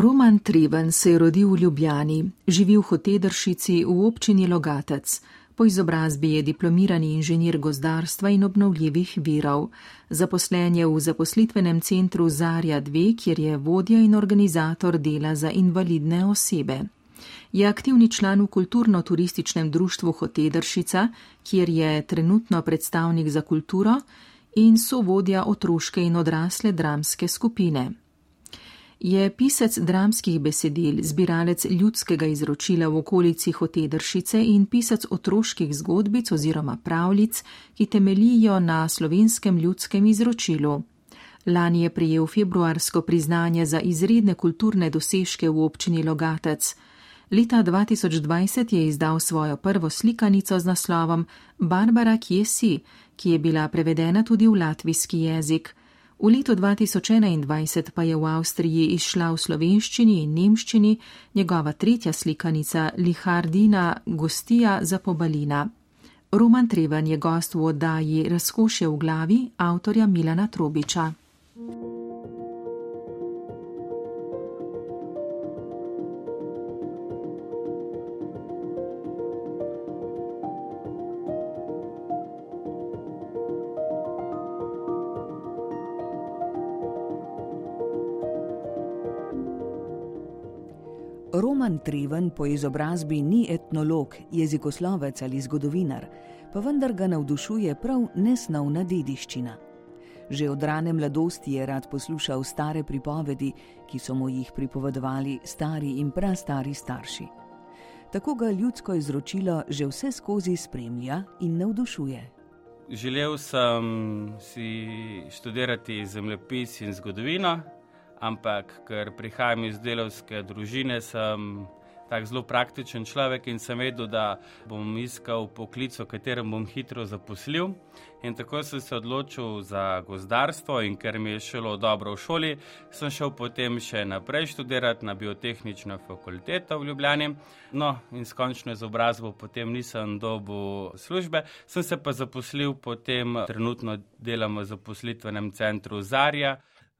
Roman Treven se je rodil v Ljubljani, živi v hotedršici v občini Logatec. Po izobrazbi je diplomirani inženir gozdarstva in obnovljivih virov. Zaposlen je v zaposlitvenem centru Zarja 2, kjer je vodja in organizator dela za invalidne osebe. Je aktivni član v kulturno-turističnem društvu Hotedršica, kjer je trenutno predstavnik za kulturo in sovodja otroške in odrasle dramske skupine je pisec dramskih besedil, zbiralec ljudskega izročila v okolici Hotedršice in pisec otroških zgodbic oziroma pravljic, ki temelijo na slovenskem ljudskem izročilu. Lani je prijel februarsko priznanje za izredne kulturne dosežke v občini Logatec. Leta 2020 je izdal svojo prvo slikanico z naslovom Barbara, kje si, ki je bila prevedena tudi v latvijski jezik. V letu 2021 pa je v Avstriji izšla v slovenščini in nemščini njegova tretja slikanica Lihardina Gostija za pobalina. Roman Treven je gost v oddaji Razkošje v glavi avtorja Milana Trobiča. Roman Treven po izobrazbi ni etnolog, jezikoslovec ali zgodovinar, pa vendar ga navdušuje prav nesnovna dediščina. Že od rane mladosti je rad poslušal stare pripovedi, ki so mu jih pripovedovali stari in prastari starši. Tako ga ljudsko izročilo že vse skozi spremlja in navdušuje. Želel sem si študirati zemljepis in zgodovino, ampak ker prihajam iz delovske družine, sem tak zelo praktičen človek in sem vedel, da bom iskal poklic, v katerem bom hitro zaposlil. In tako sem se odločil za gozdarstvo in ker mi je šlo dobro v šoli, sem šel potem še naprej študirati na biotehnično fakulteto v Ljubljani. No, in s končno izobrazbo potem nisem dobil službe, sem se pa zaposlil, potem trenutno delam v zaposlitvenem centru Zarja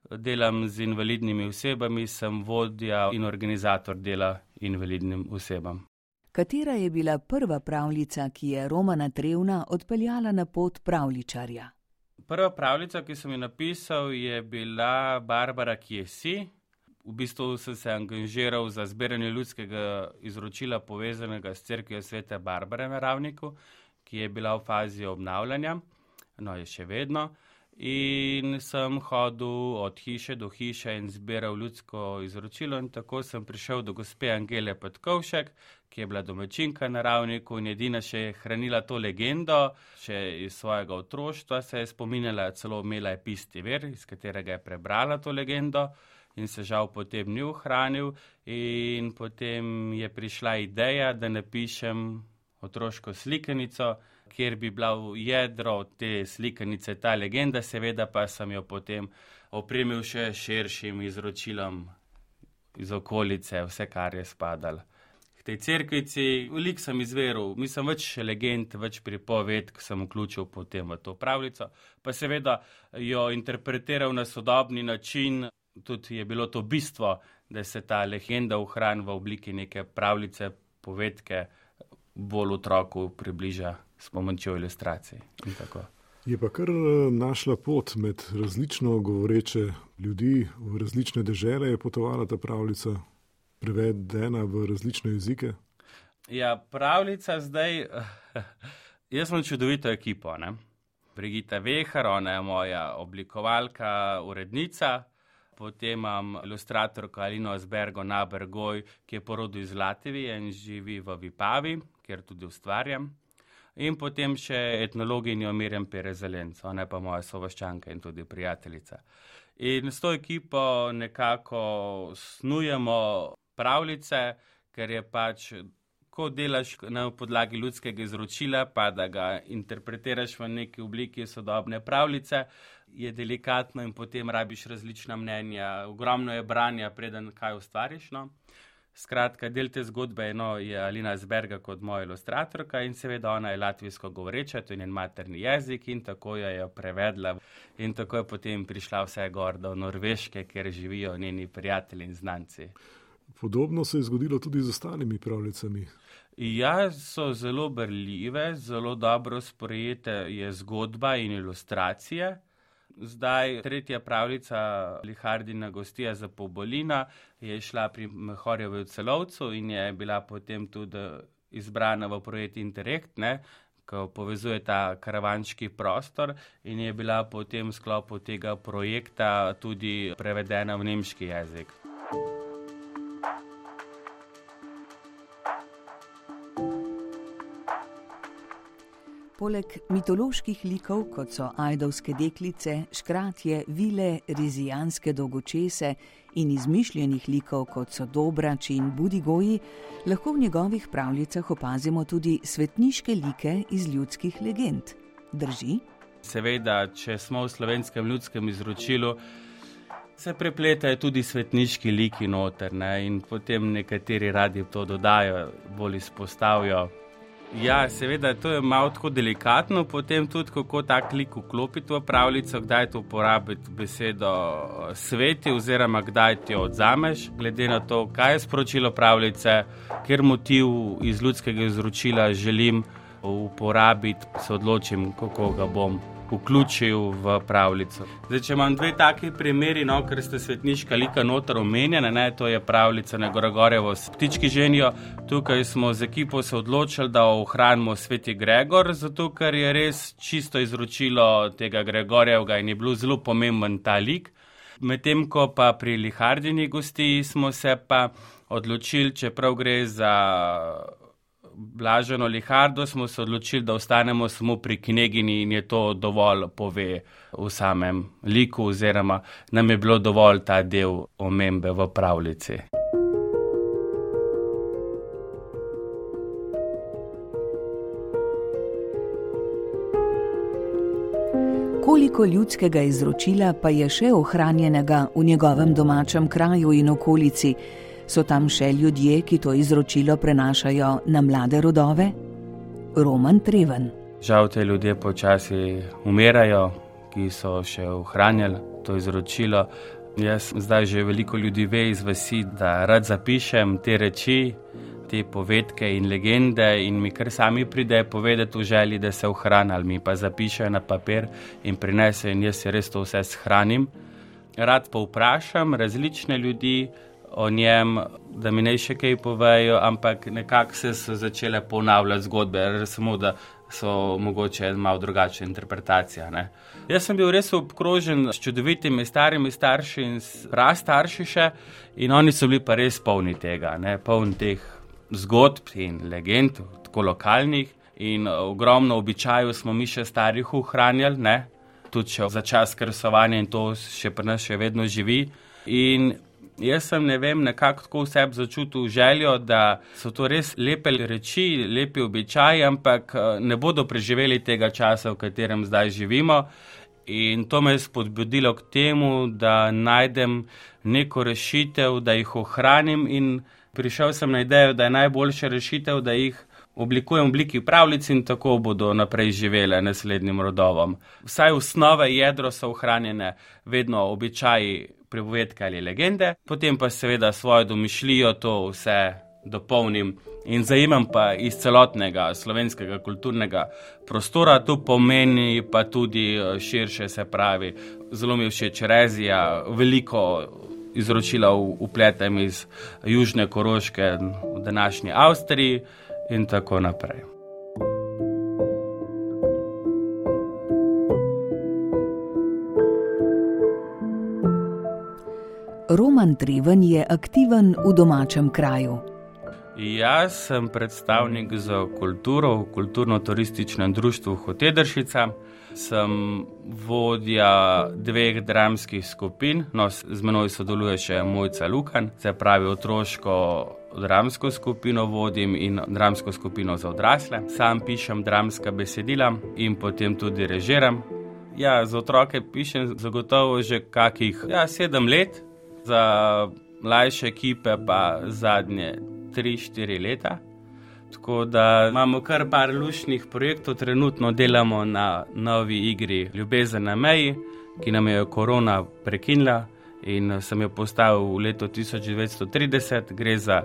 delam z invalidnimi osebami, sem vodja in organizator dela invalidnim osebam. Katera je bila prva pravljica, ki je Romana Trevna odpeljala na pot pravličarja? Prva pravljica, ki sem jo napisal, je bila Barbara Kiesi. V bistvu sem se angažiral za zbiranje ljudskega izročila povezanega s crkvijo svete Barbare na Ravniku, ki je bila v fazi obnavljanja, no je še vedno. In sem hodil od hiše do hiše in zbiral ljudsko izročilo, in tako sem prišel do gospe Angele Petkovšek, ki je bila domačinka na ravniku in edina še je hranila to legendo, še iz svojega otroštva se je spominjala, celo imela je pisti ver, iz katerega je prebrala to legendo. In se žal potem ni ohranil, in potem je prišla ideja, da napišem otroško slikanico, kjer bi bila v jedro te slikanice ta legenda, seveda pa sem jo potem opremil še širšim izročilom iz okolice, vse kar je spadalo. V tej crkvici, velik sem izveril, mislim, več legend, več pripoved, ki sem vključil potem v to pravljico, pa seveda jo interpretiral na sodobni način, tudi je bilo to bistvo, da se ta legenda ohrani v obliki neke pravljice, povedke, bolj otroku približa s pomočjo ilustracij. Je pa kar eh, našla pot med različno govoreče ljudi v različne dežele, je potovala ta pravljica, prevedena v različne jezike. Ja, pravljica zdaj. Jaz sem čudovito ekipo. Ne? Brigita Vehar, ona je moja oblikovalka, urednica. Potem imam ilustratorko Alino Asbergo Nabergoj, ki je porodil iz Latvije in živi v Vipavi, kjer tudi ustvarjam. In potem še etnologinjo Mirjam Perezelenc, ona je pa moja sovaščanka in tudi prijateljica. In s to ekipo nekako snujemo pravljice, ker je pač, ko delaš na podlagi ljudskega izročila, pa da ga interpretiraš v neki obliki sodobne pravljice, je delikatno in potem rabiš različna mnenja, ogromno je branja, preden kaj ustvariš. No? Skratka, del te zgodbe eno, je Alina Zberga kot moja ilustratorka in seveda ona je latvijsko govoreča, to je njen materni jezik in tako jo je prevedla. In tako je potem prišla vse gor do Norveške, kjer živijo njeni prijatelji in znanci. Podobno se je zgodilo tudi z ostalimi pravljicami. Ja, so zelo brljive, zelo dobro sprejete je zgodba in ilustracije. Zdaj, tretja pravljica, Lihardina gostija za Pobolina, je šla pri Mehorjevu celovcu in je bila potem tudi izbrana v projekt Interrekt, ne, ko povezuje ta karavanški prostor in je bila potem v sklopu tega projekta tudi prevedena v nemški jezik. Poleg mitoloških likov, kot so ajdovske deklice, škratje, vile, rizijanske dolgočese in izmišljenih likov, kot so dobrači in budigoji, lahko v njegovih pravljicah opazimo tudi svetniške like iz ljudskih legend. Drži? Seveda, če smo v slovenskem ljudskem izročilu, se prepletajo tudi svetniški liki noter ne? in potem nekateri radi to dodajo, bolj izpostavijo. Ja, seveda, to je malo tako delikatno, potem tudi kako tak lik vklopiti v pravljico, kdaj to uporabiti besedo eh, sveti, oziroma kdaj ti jo odzameš, glede na to, kaj je sporočilo pravljice, ker motiv iz ljudskega izročila želim uporabiti, se odločim, kako ga bom vključil v pravljico. Zdaj, če imam dve taki primeri, no, ker ste svetniška lika noter omenjena, ne, to je pravljica na Goregorevo s ptički ženijo. Tukaj smo z ekipo se odločili, da ohranimo sveti Gregor, zato ker je res čisto izročilo tega Gregorjevega in je bil zelo pomemben ta lik. Medtem ko pa pri Lihardini gosti smo se pa odločili, čeprav gre za Blaženo Lihardo smo se odločili, da ostanemo samo pri knjigini in je to dovolj pove v samem liku, oziroma nam je bilo dovolj ta del omembe v pravljici. Koliko ljudskega izročila pa je še ohranjenega v njegovem domačem kraju in okolici? So tam še ljudje, ki to izročilo prenašajo na mlade rodove? Roman Treven. Žal te ljudje počasi umirajo, ki so še ohranjali to izročilo. Jaz zdaj že veliko ljudi ve iz vasi, da rad zapišem te reči, te povedke in legende, in mi kar sami pridejo povedati v želji, da se ohranjali, mi pa zapišejo na papir in prinesejo, in jaz se res to vse shranim. Rad pa vprašam različne ljudi, o njem, da mi ne še kaj povejo, ampak nekako se so začele ponavljati zgodbe, samo da so mogoče malo drugačne interpretacije. Ne. Jaz sem bil res obkrožen s čudovitimi starimi starši in prastarši še, in oni so bili pa res polni tega, ne, polni teh zgodb in legend, tako lokalnih. In ogromno običajev smo mi še starih ohranjali, tudi za čas krsovanja in to še pri nas še vedno živi. In Jaz sem ne vem, nekako tako v sebi začutil željo, da so to res lepe reči, lepi običaji, ampak eh, ne bodo preživeli tega časa, v katerem zdaj živimo. In to me je spodbudilo k temu, da najdem neko rešitev, da jih ohranim, in prišel sem na idejo, da je najboljša rešitev, da jih oblikujem v obliki pravljic in tako bodo naprej živele naslednjim rodovom. Vsaj osnove jedro so ohranjene, vedno običaji pripovedke ali legende, potem pa seveda svojo domišljijo to vse dopolnim in zajemam pa iz celotnega slovenskega kulturnega prostora, to pomeni pa tudi eh, širše, se pravi, zelo mi všeč rezija, veliko izročila upletem iz Južne Koroške v današnji Avstriji in tako naprej. Roman Treven je aktiven v domačem kraju. Jaz sem predstavnik za kulturo v kulturno-turističnem društvu Hotedršica. Sem vodja dveh dramskih skupin, no, z menoj sodeluje še Mojca Lukan, se pravi otroško dramsko skupino vodim in dramsko skupino za odrasle. Sam pišem dramska besedila in potem tudi režiram. Ja, za otroke pišem zagotovo že kakih ja, sedem let, za mlajše ekipe pa zadnje 3-4 leta. Tako da imamo kar par lušnih projektov, trenutno delamo na novi igri Ljubezen na meji, ki nam je korona prekinila in sem jo postavil v letu 1930. Gre za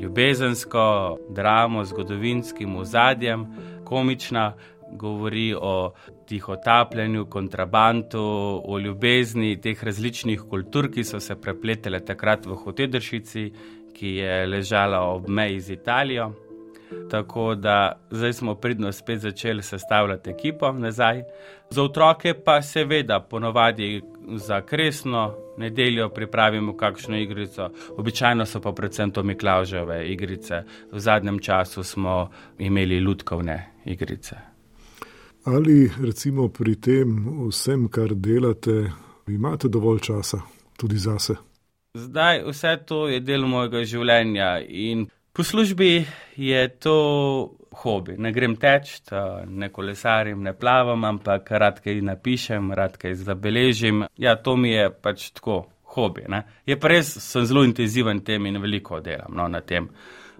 ljubezensko dramo z zgodovinskim ozadjem, komična, govori o tihotapljenju, kontrabandu, o ljubezni teh različnih kultur, ki so se prepletele takrat v Hotedršici, ki je ležala ob meji z Italijo. Tako da zdaj smo pridno spet začeli sestavljati ekipo nazaj. Za otroke pa seveda ponovadi za kresno nedeljo pripravimo kakšno igrico, običajno so pa predvsem to Miklauževe igrice. V zadnjem času smo imeli lutkovne igrice. Ali recimo pri tem vsem, kar delate, imate dovolj časa tudi zase? Zdaj vse to je del mojega življenja in po službi je to hobi. Ne grem teč, ne kolesarim, ne plavam, ampak rad kaj napišem, rad kaj zabeležim. Ja, to mi je pač tako hobi. Ne? Je pa res, sem zelo intenziven tem in veliko delam no, na tem.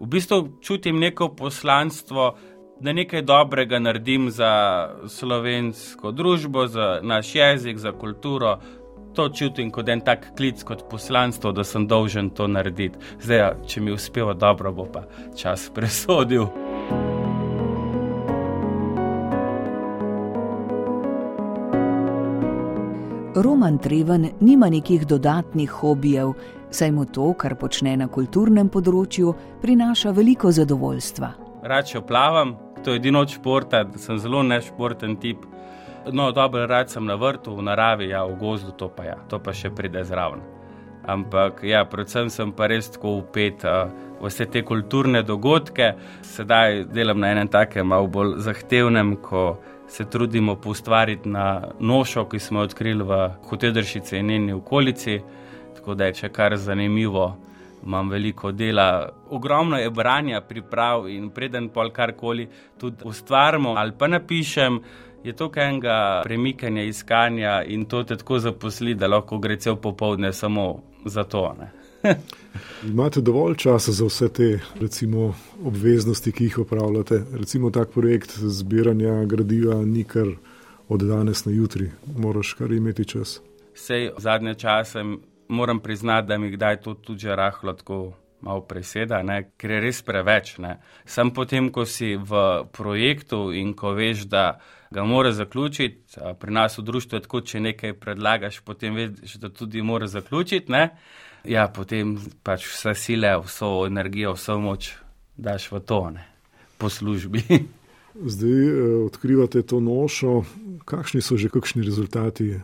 V bistvu čutim neko poslanstvo, da nekaj dobrega naredim za slovensko družbo, za naš jezik, za kulturo. To čutim kot en tak klic, kot poslanstvo, da sem dolžen to narediti. Zdaj, če mi uspeva dobro, bo pa čas presodil. Roman Treven nima nekih dodatnih hobijev, saj mu to, kar počne na kulturnem področju, prinaša veliko zadovoljstva. Rače plavam, to je edino športa, da sem zelo nešporten tip. No, dobro, rad sem na vrtu, v naravi, ja, v gozdu, to pa, ja, to pa še pride zraven. Ampak, ja, predvsem sem pa res tako upet uh, vse te kulturne dogodke. Sedaj delam na enem takem, malo bolj zahtevnem, ko se trudimo poustvariti na nošo, ki smo jo odkrili v Hotedršici in njeni okolici. Tako da je še kar zanimivo imam veliko dela, ogromno je branja, priprav in preden pol karkoli tudi ustvarimo ali pa napišem. Je to enega premikanja, iskanja in to te tako zaposli, da lahko gre cel popoldne samo za to. Imate dovolj časa za vse te recimo, obveznosti, ki jih upravljate? Recimo tak projekt zbiranja gradiva ni kar od danes na jutri, moraš kar imeti čas. Sej zadnje čase moram priznati, da mi kdaj to tudi rahlo tako malo preseda, ne? ker je res preveč. Ne? Sam potem, ko si v projektu in ko veš, da ga mora zaključiti, pri nas v društvu je tako, če nekaj predlagaš, potem veš, da tudi mora zaključiti. Ne? Ja, potem pač vse sile, vso energijo, vso moč daš v to, ne? po službi. Zdaj eh, odkrivate to nošo. Kakšni so že kakšni rezultati?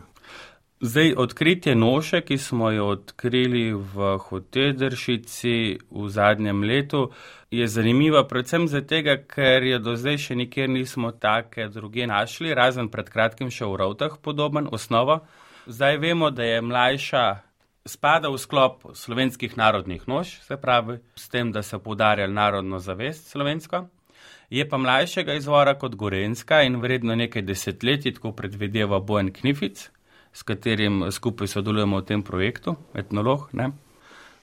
Zdaj, odkritje noše, ki smo jo odkrili v Hotedršici v zadnjem letu, je zanimiva predvsem zato, ker je do zdaj še nikjer nismo take druge našli, razen pred kratkim še v Rovtah podoben osnova. Zdaj vemo, da je mlajša spada v sklop slovenskih narodnih nož, se pravi s tem, da se podarja narodno zavest slovensko. Je pa mlajšega izvora kot Gorenska in vredno nekaj desetletij, tako predvideva Bojan Knific s katerim skupaj sodelujemo v tem projektu, etnolog. Ne?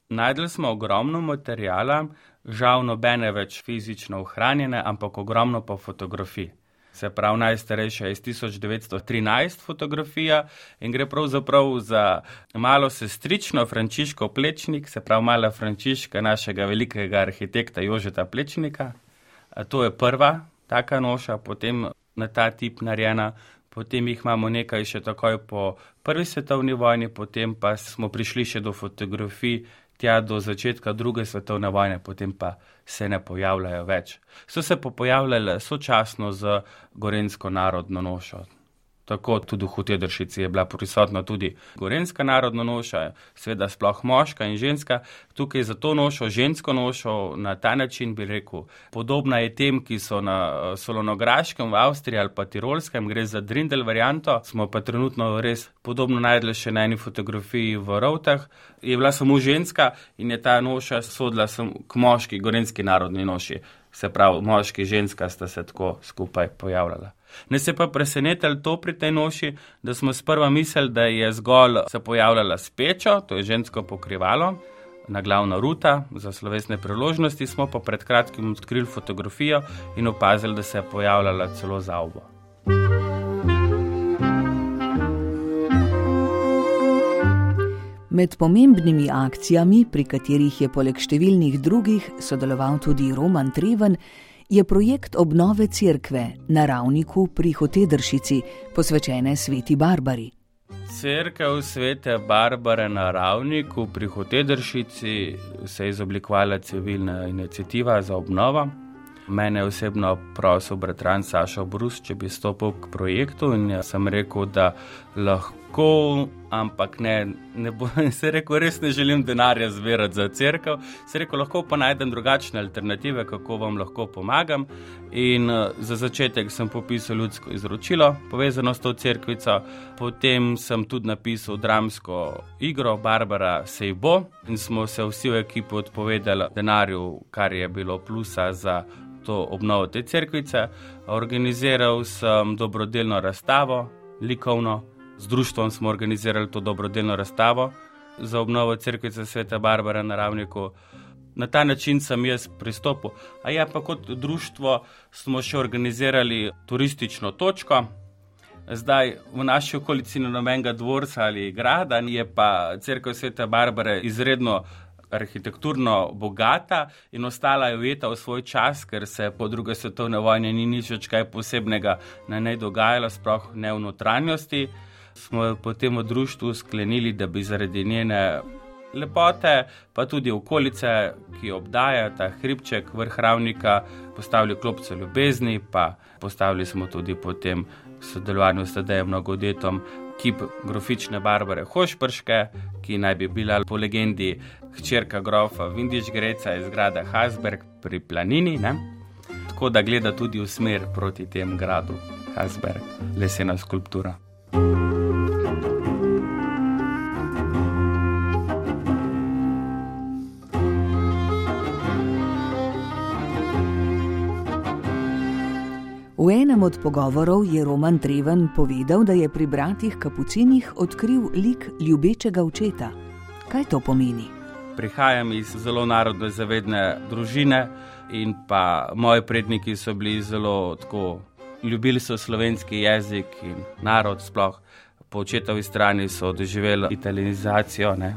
Najdli smo ogromno materijala, žal nobene več fizično ohranjene, ampak ogromno pa fotografij. Se pravi, najstarejša je iz 1913 fotografija in gre pravzaprav za malo sestrično Frančiško Plečnik, se pravi mala Frančiška našega velikega arhitekta Jožeta Plečnika. To je prva taka noša, potem na ta tip narejena potem jih imamo nekaj še takoj po prvi svetovni vojni, potem pa smo prišli še do fotografij tja do začetka druge svetovne vojne, potem pa se ne pojavljajo več. So se pa pojavljale sočasno z Gorensko narodno nošo. Tako tudi v Hutedršici je bila prisotna tudi gorenska narodna noša, seveda sploh moška in ženska. Tukaj za to nošo, žensko nošo, na ta način bi rekel, podobna je tem, ki so na Solonograškem v Avstriji ali pa Tirolskem, gre za Drindel varianto, smo pa trenutno res podobno najdli še na eni fotografiji v Rovtah. Je bila samo ženska in je ta noša sodla k moški gorenski narodni noši. Se pravi, moški in ženska sta se tako skupaj pojavljala. Ne se pa presenetili to pri tej noši, da smo sprva mislili, da je zgolj se pojavljala s pečo, to je žensko pokrivalo, na glavna ruta za slovesne priložnosti, smo pa pred kratkim odkrili fotografijo in opazili, da se je pojavljala celo za obo. Med pomembnimi akcijami, pri katerih je poleg številnih drugih sodeloval tudi Roman Treven, je projekt obnove cerkve na ravniku pri Hotedršici, posvečene sveti Barbari. Cerkev svete Barbare na ravniku pri Hotedršici se je izoblikovala civilna inicijativa za obnovo. Mene osebno prosil bratran Saša Brus, če bi stopil k projektu in jaz sem rekel, da lahko, ampak ne, ne bo se rekel, res ne želim denarja zbirati za crkvo. Se rekel, lahko pa najdem drugačne alternative, kako vam lahko pomagam. In za začetek sem popisal ljudsko izročilo, povezano s to crkvico, potem sem tudi napisal dramsko igro Barbara Sejbo in smo se vsi v ekipi odpovedali denarju, kar je bilo plusa za to obnovo te cerkvice. Organiziral sem dobrodelno razstavo, likovno, z društvom smo organizirali to dobrodelno razstavo za obnovo cerkvice Sveta Barbara na Ravniku. Na ta način sem jaz pristopil. A ja, pa kot društvo smo še organizirali turistično točko. Zdaj v naši okolici ni nobenega dvorca ali grada, je pa crkva Sveta Barbara izredno arhitekturno bogata in ostala je ujeta v svoj čas, ker se po drugi svetovni vojni ni nič več kaj posebnega na njej dogajalo, sploh ne v notranjosti. Smo potem v društvu sklenili, da bi zaradi njene lepote, pa tudi okolice, ki obdaja ta hribček, vrh ravnika, postavili klopce ljubezni, pa postavili smo tudi potem sodelovanju s Tadejem Nogodetom kip grofične Barbare Hošprške, ki naj bi bila po legendi hčerka grofa Vindiš Greca iz grada Hasberg pri planini, ne? tako da gleda tudi v smer proti tem gradu Hasberg, lesena skulptura. V enem od pogovorov je Roman Treven povedal, da je pri bratih Kapucinih odkril lik ljubečega očeta. Kaj to pomeni? Prihajam iz zelo narodno zavedne družine in pa moji predniki so bili zelo tako, ljubili so slovenski jezik in narod sploh. Po očetovi strani so doživeli italianizacijo, ne,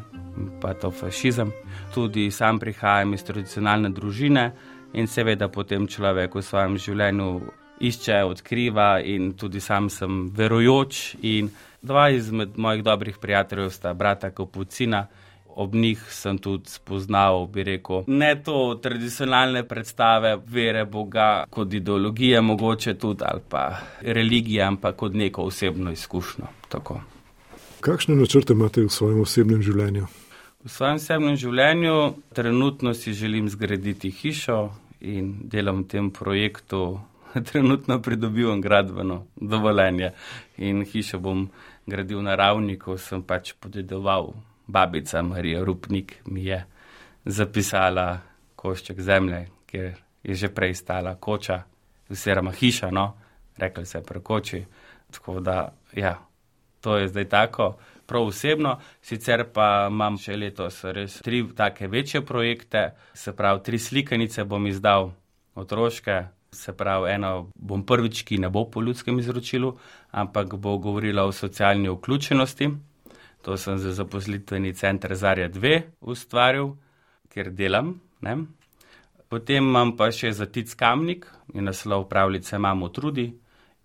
pa to fašizem. Tudi sam prihajam iz tradicionalne družine in seveda potem človek v svojem življenju išče, odkriva in tudi sam sem verujoč. In dva izmed mojih dobrih prijateljev sta brata Kapucina. Ob njih sem tudi spoznal, bi rekel, ne to tradicionalne predstave vere Boga kot ideologije, mogoče tudi ali pa religije, ampak kot neko osebno izkušnjo. Tako. Kakšne načrte imate v svojem osebnem življenju? V svojem osebnem življenju trenutno si želim zgraditi hišo in delam v tem projektu trenutno pridobivam gradbeno dovoljenje in hišo bom gradil na ravni, ko sem pač podedoval. Babica Marija Rupnik mi je zapisala košček zemlje, kjer je že prej stala koča, oziroma hiša, no, rekli se prekoči. Tako da, ja, to je zdaj tako, prav osebno. Sicer pa imam še letos res tri take večje projekte, se pravi, tri slikanice bom izdal, otroške, Se pravi, eno bom prvič, ki ne bo po ljudskem izročilu, ampak bo govorila o socialni vključenosti. To sem za zaposlitveni center Zarja 2 ustvaril, ker delam. Ne? Potem imam pa še za tic kamnik in naslov pravljice Mamo trudi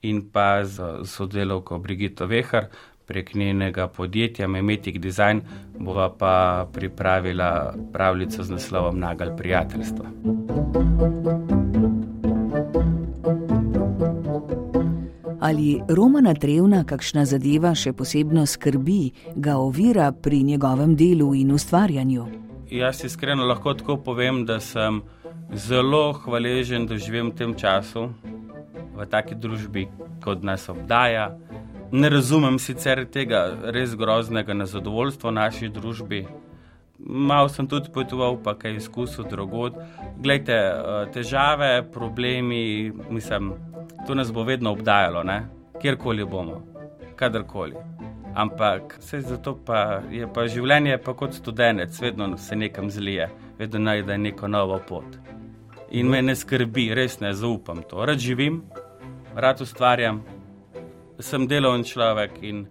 in pa z sodelovko Brigito Vehar prek njenega podjetja Memetic Design bova pa pripravila pravljico z naslovom Nagal prijateljstva. Ali Romana Trevna kakšna zadeva še posebno skrbi, ga ovira pri njegovem delu in ustvarjanju? Jaz iskreno lahko tako povem, da sem zelo hvaležen, da živim v tem času, v taki družbi, kot nas obdaja. Ne razumem sicer tega res groznega nezadovoljstva v naši družbi. Mal sem tudi potoval, pa kaj izkusil drugod. Glejte, eh, težave, problemi, mislim to nas bo vedno obdajalo, ne? kjerkoli bomo, kadarkoli. Ampak vse zato pa je pa življenje pa kot študenec, vedno se nekam zlije, vedno najde neko novo pot. In me ne skrbi, res ne zaupam to. Rad živim, rad ustvarjam, sem deloven človek in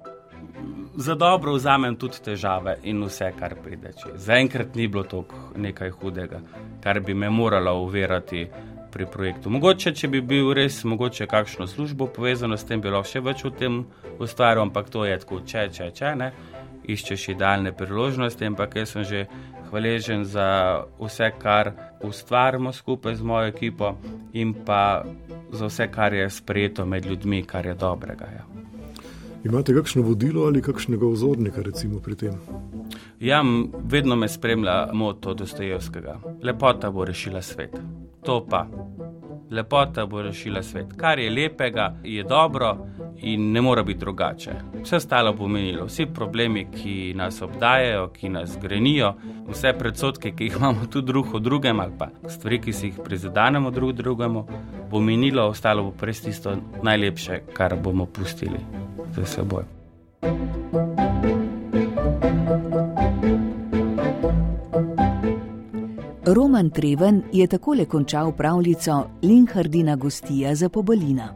za dobro vzamem tudi težave in vse, kar pride. Zaenkrat ni bilo tako nekaj hudega, kar bi me moralo uverati pri projektu. Mogoče, če bi bil res, mogoče kakšno službo povezano s tem, bi lahko še več o tem ustvarjal, ampak to je tako, če, če, če ne, iščeš idealne priložnosti, ampak jaz sem že hvaležen za vse, kar ustvarjamo skupaj z mojo ekipo in pa za vse, kar je sprejeto med ljudmi, kar je dobrega. Ja. Imate kakšno vodilo ali kakšnega vzornika, recimo pri tem? Ja, vedno me spremlja moto Dostojevskega. Lepota bo rešila svet. To pa. Lepota bo rešila svet. Kar je lepega, je dobro in ne more biti drugače. Vse ostalo bo menilo. Vsi problemi, ki nas obdajajo, ki nas grenijo, vse predsotke, ki jih imamo tudi drug o drugem, ali pa stvari, ki si jih prizadanemo drug drugemu, bo menilo, ostalo bo res tisto najlepše, kar bomo pustili za seboj. Roman Treven je takole končal pravljico Linhardina gostija za pobalina.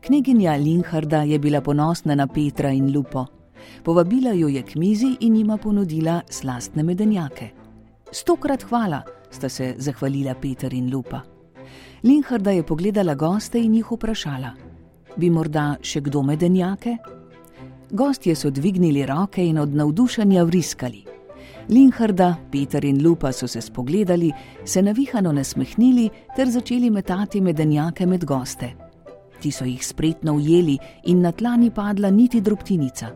Kneginja Linharda je bila ponosna na Petra in Lupo. Povabila jo je k mizi in jima ponudila slastne medenjake. Stokrat hvala, sta se zahvalila Peter in Lupa. Linharda je pogledala goste in jih vprašala: Bi morda še kdo medenjake? Gostje so dvignili roke in od navdušenja vriskali. Linharda, Peter in Lupa so se spogledali, se navihano nasmehnili ter začeli metati medenjake med goste. Ti so jih spretno ujeli in na tla ni padla niti drobtinica.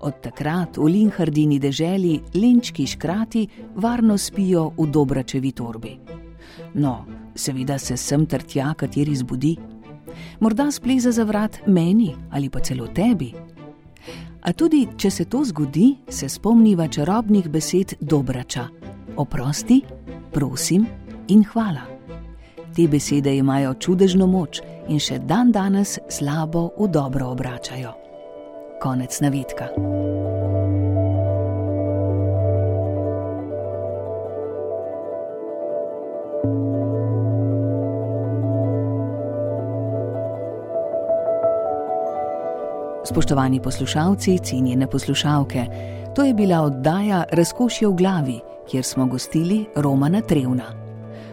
Od takrat v Linhardini deželi lenčki škrati varno spijo v dobračevi torbi. No, seveda se sem ter tja, kateri zbudi. Morda spleza za vrat meni ali pa celo tebi. A tudi, če se to zgodi, se spomniva čarobnih besed Dobrača: Oprosti, prosim in hvala. Te besede imajo čudežno moč in še dan danes slabo v dobro obračajo. Konec navedka. Spoštovani poslušalci, cenjene poslušalke, to je bila oddaja Razkošje v glavi, kjer smo gostili Romana Trevna.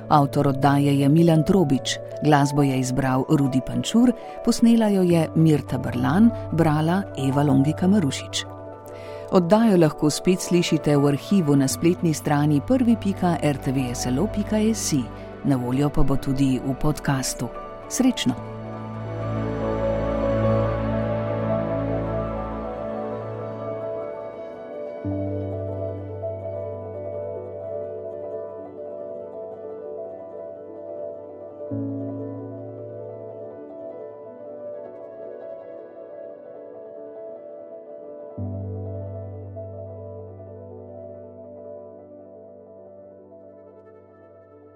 Avtor oddaje je Milan Trobič, glasbo je izbral Rudi Pančur, posnela jo je Mirta Brlan, brala Eva Longika Marušič. Oddajo lahko spet slišite v arhivu na spletni strani prvi.rtvslo.js, na voljo pa bo tudi v podkastu. Srečno!